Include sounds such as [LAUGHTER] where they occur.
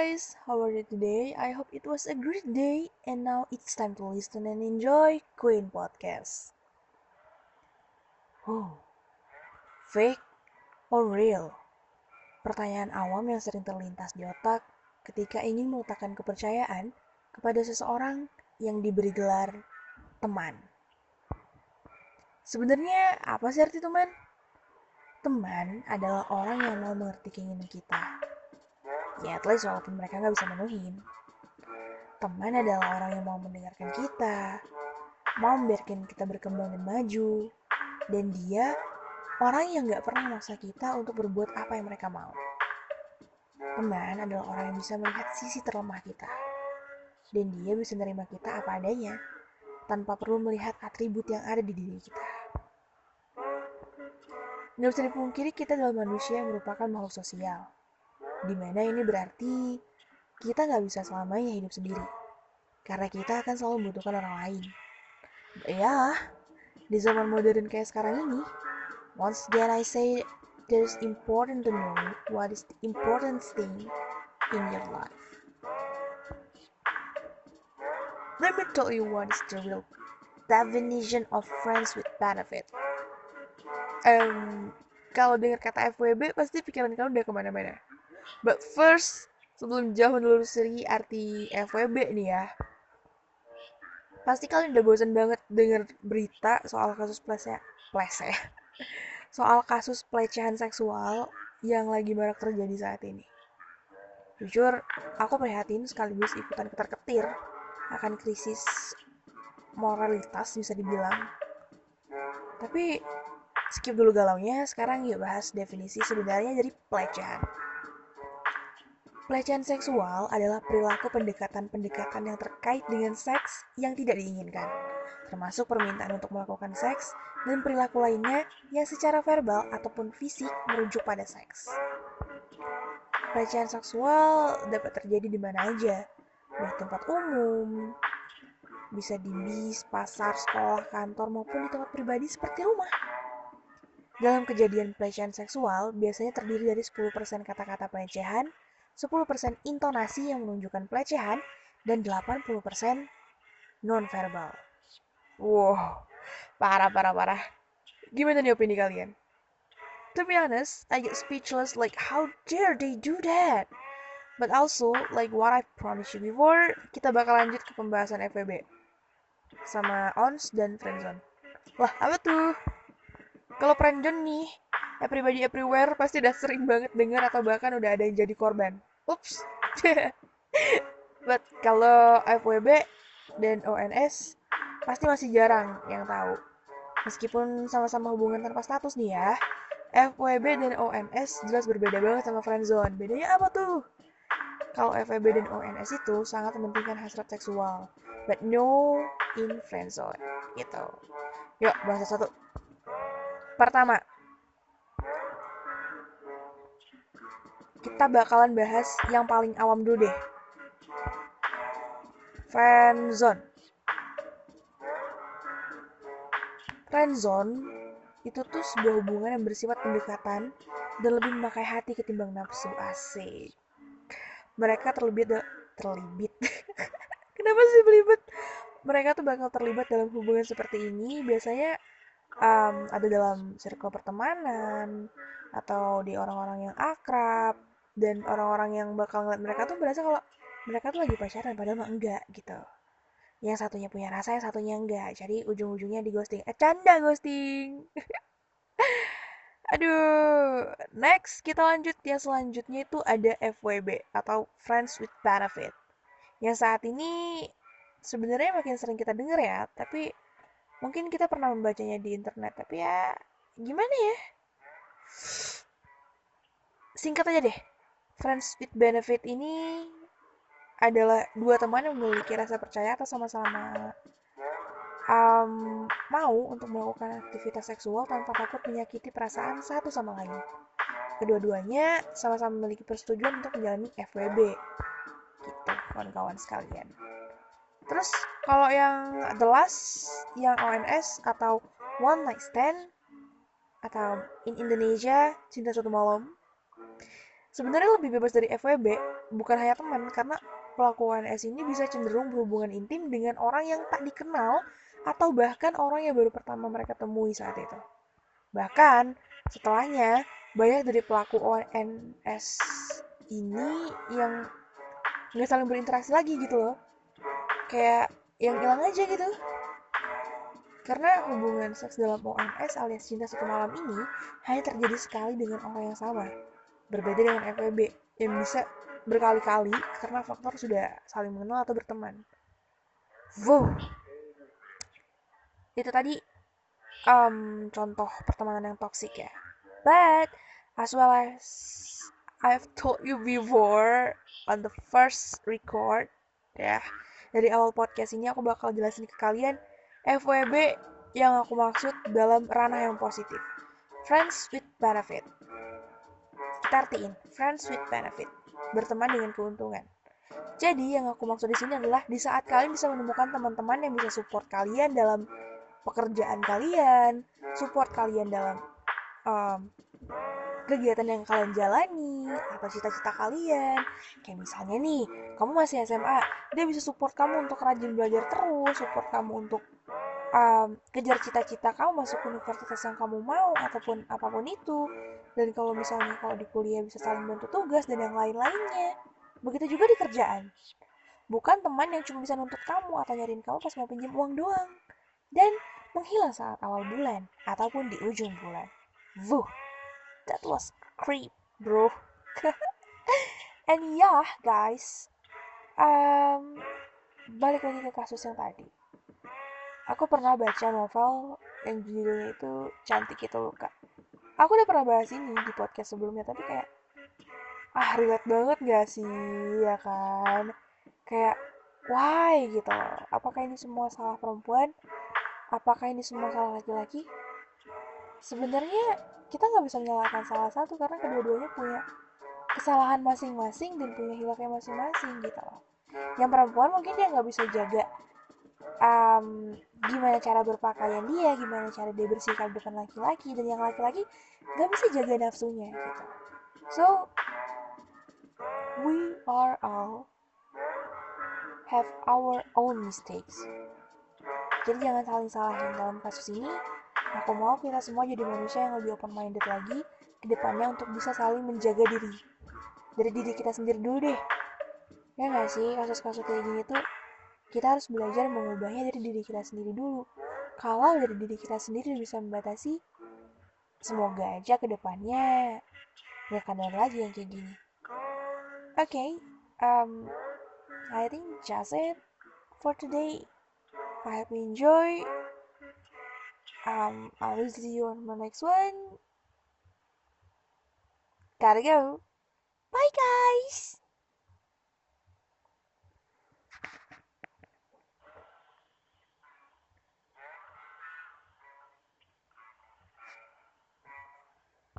guys, how are you today? I hope it was a great day and now it's time to listen and enjoy Queen Podcast. Oh, fake or real? Pertanyaan awam yang sering terlintas di otak ketika ingin meletakkan kepercayaan kepada seseorang yang diberi gelar teman. Sebenarnya apa sih arti teman? Teman adalah orang yang mau mengerti keinginan kita, ya at least walaupun mereka nggak bisa menuhin. Teman adalah orang yang mau mendengarkan kita mau membiarkan kita berkembang dan maju. Dan dia orang yang nggak pernah memaksa kita untuk berbuat apa yang mereka mau. Teman adalah orang yang bisa melihat sisi terlemah kita. Dan dia bisa menerima kita apa adanya tanpa perlu melihat atribut yang ada di diri kita. Nggak bisa dipungkiri kita adalah manusia yang merupakan makhluk sosial Di mana ini berarti kita nggak bisa selamanya hidup sendiri. Karena kita akan selalu membutuhkan orang lain. Ya, di zaman modern kayak sekarang ini, once again I say there's important to know what is the important thing in your life. Let me tell you what is the real definition of friends with benefit. Um, kalau dengar kata FWB, pasti pikiran kamu udah ke mana-mana. But first, sebelum jauh menelusuri arti FWB nih ya. Pasti kalian udah bosan banget denger berita soal kasus plese, plese, [LAUGHS] soal kasus pelecehan seksual yang lagi marak terjadi saat ini. Jujur, aku prihatin sekaligus ikutan ketar-ketir akan krisis moralitas bisa dibilang. Tapi skip dulu galaunya, sekarang yuk bahas definisi sebenarnya dari pelecehan. Pelecehan seksual adalah perilaku pendekatan-pendekatan yang terkait dengan seks yang tidak diinginkan, termasuk permintaan untuk melakukan seks dan perilaku lainnya yang secara verbal ataupun fisik merujuk pada seks. Pelecehan seksual dapat terjadi di mana aja, di tempat umum, bisa di bis, pasar, sekolah, kantor, maupun di tempat pribadi seperti rumah. Dalam kejadian pelecehan seksual, biasanya terdiri dari 10% kata-kata pelecehan, 10% intonasi yang menunjukkan pelecehan, dan 80% nonverbal. Wow, parah, parah, parah. Gimana nih opini kalian? To be honest, I get speechless like how dare they do that? But also, like what I promised you before, kita bakal lanjut ke pembahasan FWB. Sama ONS dan Friendzone. Wah, apa tuh? Kalau friendzone nih, everybody everywhere pasti udah sering banget dengar atau bahkan udah ada yang jadi korban. Ups. [LAUGHS] But kalau FWB dan ONS pasti masih jarang yang tahu. Meskipun sama-sama hubungan tanpa status nih ya, FWB dan ONS jelas berbeda banget sama friendzone. Bedanya apa tuh? Kalau FWB dan ONS itu sangat mementingkan hasrat seksual, but no in friendzone. Gitu. Yuk, bahasa satu. Pertama, kita bakalan bahas yang paling awam dulu deh. Friendzone. Friendzone itu tuh sebuah hubungan yang bersifat pendekatan dan lebih memakai hati ketimbang nafsu asik. Mereka terlebih terlibat. [LAUGHS] Kenapa sih belibet? Mereka tuh bakal terlibat dalam hubungan seperti ini biasanya um, ada dalam circle pertemanan atau di orang-orang yang akrab dan orang-orang yang bakal ngeliat mereka tuh berasa kalau mereka tuh lagi pacaran padahal enggak gitu. Yang satunya punya rasa yang satunya enggak. Jadi ujung-ujungnya di ghosting. Eh canda ghosting. [LAUGHS] Aduh. Next kita lanjut. Yang selanjutnya itu ada FWB atau Friends with Benefit. Yang saat ini sebenarnya makin sering kita dengar ya tapi mungkin kita pernah membacanya di internet. Tapi ya gimana ya? Singkat aja deh Friends with benefit ini adalah dua teman yang memiliki rasa percaya atau sama-sama um, mau untuk melakukan aktivitas seksual tanpa takut menyakiti perasaan satu sama lain. Kedua-duanya sama-sama memiliki persetujuan untuk menjalani FWB. Gitu, kawan-kawan sekalian. Terus kalau yang the last, yang ONS atau one night stand atau in Indonesia cinta satu malam sebenarnya lebih bebas dari FWB bukan hanya teman karena pelaku ONS ini bisa cenderung berhubungan intim dengan orang yang tak dikenal atau bahkan orang yang baru pertama mereka temui saat itu. Bahkan setelahnya banyak dari pelaku ONS ini yang nggak saling berinteraksi lagi gitu loh. Kayak yang hilang aja gitu. Karena hubungan seks dalam ONS alias cinta satu malam ini hanya terjadi sekali dengan orang yang sama berbeda dengan FWB yang bisa berkali-kali karena faktor sudah saling mengenal atau berteman Wuh. Itu tadi um, contoh pertemanan yang toksik ya. But as well as I've told you before on the first record ya dari awal podcast ini aku bakal jelasin ke kalian FWB yang aku maksud dalam ranah yang positif friends with benefit artiin friends with benefit berteman dengan keuntungan. Jadi yang aku maksud di sini adalah di saat kalian bisa menemukan teman-teman yang bisa support kalian dalam pekerjaan kalian support kalian dalam um, kegiatan yang kalian jalani atau cita-cita kalian. Kayak misalnya nih kamu masih SMA dia bisa support kamu untuk rajin belajar terus support kamu untuk um, kejar cita-cita kamu masuk universitas yang kamu mau ataupun apa pun itu. Dan kalau misalnya kalau di kuliah bisa saling bantu tugas dan yang lain-lainnya. Begitu juga di kerjaan. Bukan teman yang cuma bisa nuntut kamu atau nyariin kamu pas mau pinjam uang doang. Dan menghilang saat awal bulan ataupun di ujung bulan. Vuh that was creep bro. [LAUGHS] And yeah guys um, balik lagi ke kasus yang tadi aku pernah baca novel yang judulnya itu cantik itu luka aku udah pernah bahas ini di podcast sebelumnya tapi kayak ah relate banget gak sih? Ya kan? Kayak why? gitu. Apakah ini semua salah perempuan? Apakah ini semua salah laki-laki? Sebenarnya kita nggak bisa menyalahkan salah satu karena kedua-duanya punya kesalahan masing-masing dan punya hilafnya masing-masing gitu loh. Yang perempuan mungkin dia nggak bisa jaga um, gimana cara berpakaian dia gimana cara dia bersikap depan laki-laki dan yang laki-laki nggak bisa jaga nafsunya gitu so we are all have our own mistakes jadi jangan saling salahin dalam kasus ini Aku mau kita semua jadi manusia yang lebih open minded lagi ke depannya untuk bisa saling menjaga diri. Dari diri kita sendiri dulu deh. Ya nggak sih, kasus-kasus kayak gini tuh kita harus belajar mengubahnya dari diri kita sendiri dulu. Kalau dari diri kita sendiri bisa membatasi, semoga aja ke depannya gak ada lagi yang kayak gini. Oke, okay, um, I think just it for today. I hope you enjoy um, I will see you on my next one. Gotta go. Bye, guys.